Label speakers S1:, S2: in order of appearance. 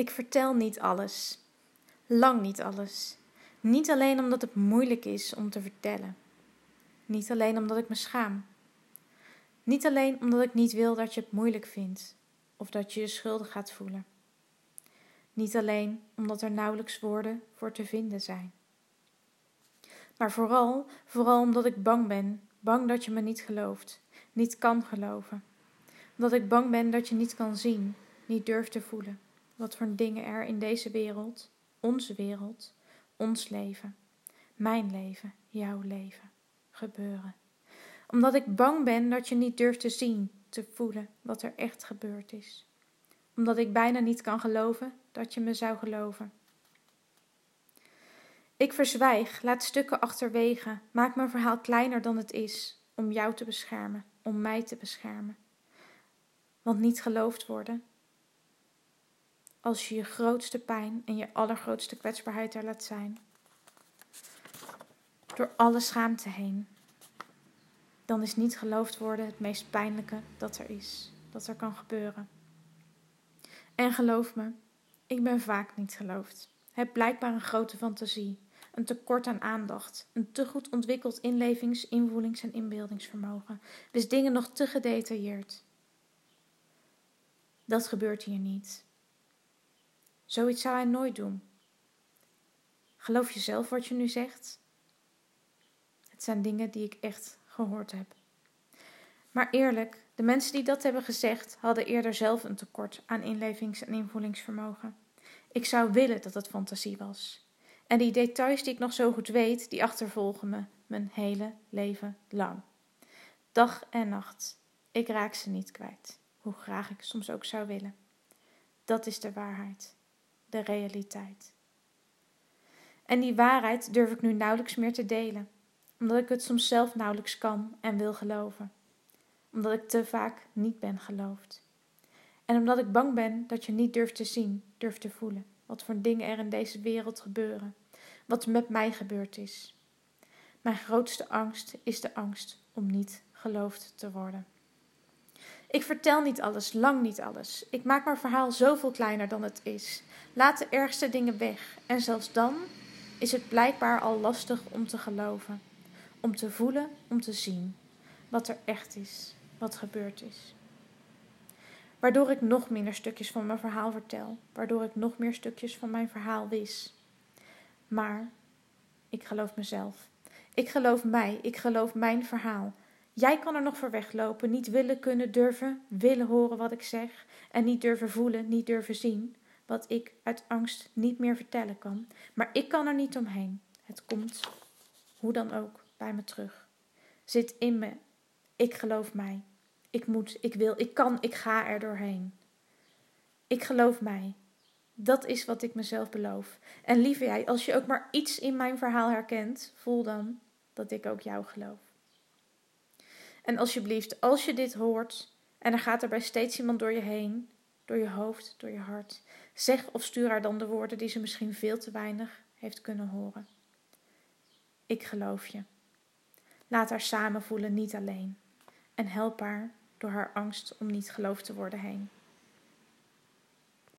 S1: Ik vertel niet alles. Lang niet alles. Niet alleen omdat het moeilijk is om te vertellen. Niet alleen omdat ik me schaam. Niet alleen omdat ik niet wil dat je het moeilijk vindt of dat je je schuldig gaat voelen. Niet alleen omdat er nauwelijks woorden voor te vinden zijn. Maar vooral, vooral omdat ik bang ben, bang dat je me niet gelooft, niet kan geloven. Omdat ik bang ben dat je niet kan zien, niet durft te voelen wat voor dingen er in deze wereld, onze wereld, ons leven, mijn leven, jouw leven, gebeuren. Omdat ik bang ben dat je niet durft te zien, te voelen wat er echt gebeurd is. Omdat ik bijna niet kan geloven dat je me zou geloven. Ik verzwijg, laat stukken achterwege, maak mijn verhaal kleiner dan het is, om jou te beschermen, om mij te beschermen. Want niet geloofd worden, als je je grootste pijn en je allergrootste kwetsbaarheid er laat zijn. Door alle schaamte heen. Dan is niet geloofd worden het meest pijnlijke dat er is, dat er kan gebeuren. En geloof me, ik ben vaak niet geloofd. Heb blijkbaar een grote fantasie, een tekort aan aandacht, een te goed ontwikkeld inlevings-, invoelings- en inbeeldingsvermogen, dus dingen nog te gedetailleerd. Dat gebeurt hier niet. Zoiets zou hij nooit doen. Geloof je zelf wat je nu zegt? Het zijn dingen die ik echt gehoord heb. Maar eerlijk, de mensen die dat hebben gezegd, hadden eerder zelf een tekort aan inlevings- en invoelingsvermogen. Ik zou willen dat het fantasie was. En die details die ik nog zo goed weet, die achtervolgen me mijn hele leven lang. Dag en nacht. Ik raak ze niet kwijt, hoe graag ik soms ook zou willen. Dat is de waarheid de realiteit. En die waarheid durf ik nu nauwelijks meer te delen, omdat ik het soms zelf nauwelijks kan en wil geloven, omdat ik te vaak niet ben geloofd. En omdat ik bang ben dat je niet durft te zien, durft te voelen, wat voor dingen er in deze wereld gebeuren, wat met mij gebeurd is. Mijn grootste angst is de angst om niet geloofd te worden. Ik vertel niet alles, lang niet alles. Ik maak mijn verhaal zoveel kleiner dan het is. Laat de ergste dingen weg. En zelfs dan is het blijkbaar al lastig om te geloven. Om te voelen, om te zien. Wat er echt is, wat gebeurd is. Waardoor ik nog minder stukjes van mijn verhaal vertel. Waardoor ik nog meer stukjes van mijn verhaal wis. Maar ik geloof mezelf. Ik geloof mij. Ik geloof mijn verhaal. Jij kan er nog voor weglopen, niet willen, kunnen, durven, willen horen wat ik zeg en niet durven voelen, niet durven zien, wat ik uit angst niet meer vertellen kan. Maar ik kan er niet omheen. Het komt, hoe dan ook, bij me terug. Zit in me. Ik geloof mij. Ik moet, ik wil, ik kan, ik ga er doorheen. Ik geloof mij. Dat is wat ik mezelf beloof. En lieve jij, als je ook maar iets in mijn verhaal herkent, voel dan dat ik ook jou geloof. En alsjeblieft, als je dit hoort en er gaat er bij steeds iemand door je heen, door je hoofd, door je hart, zeg of stuur haar dan de woorden die ze misschien veel te weinig heeft kunnen horen. Ik geloof je. Laat haar samen voelen, niet alleen. En help haar door haar angst om niet geloofd te worden heen.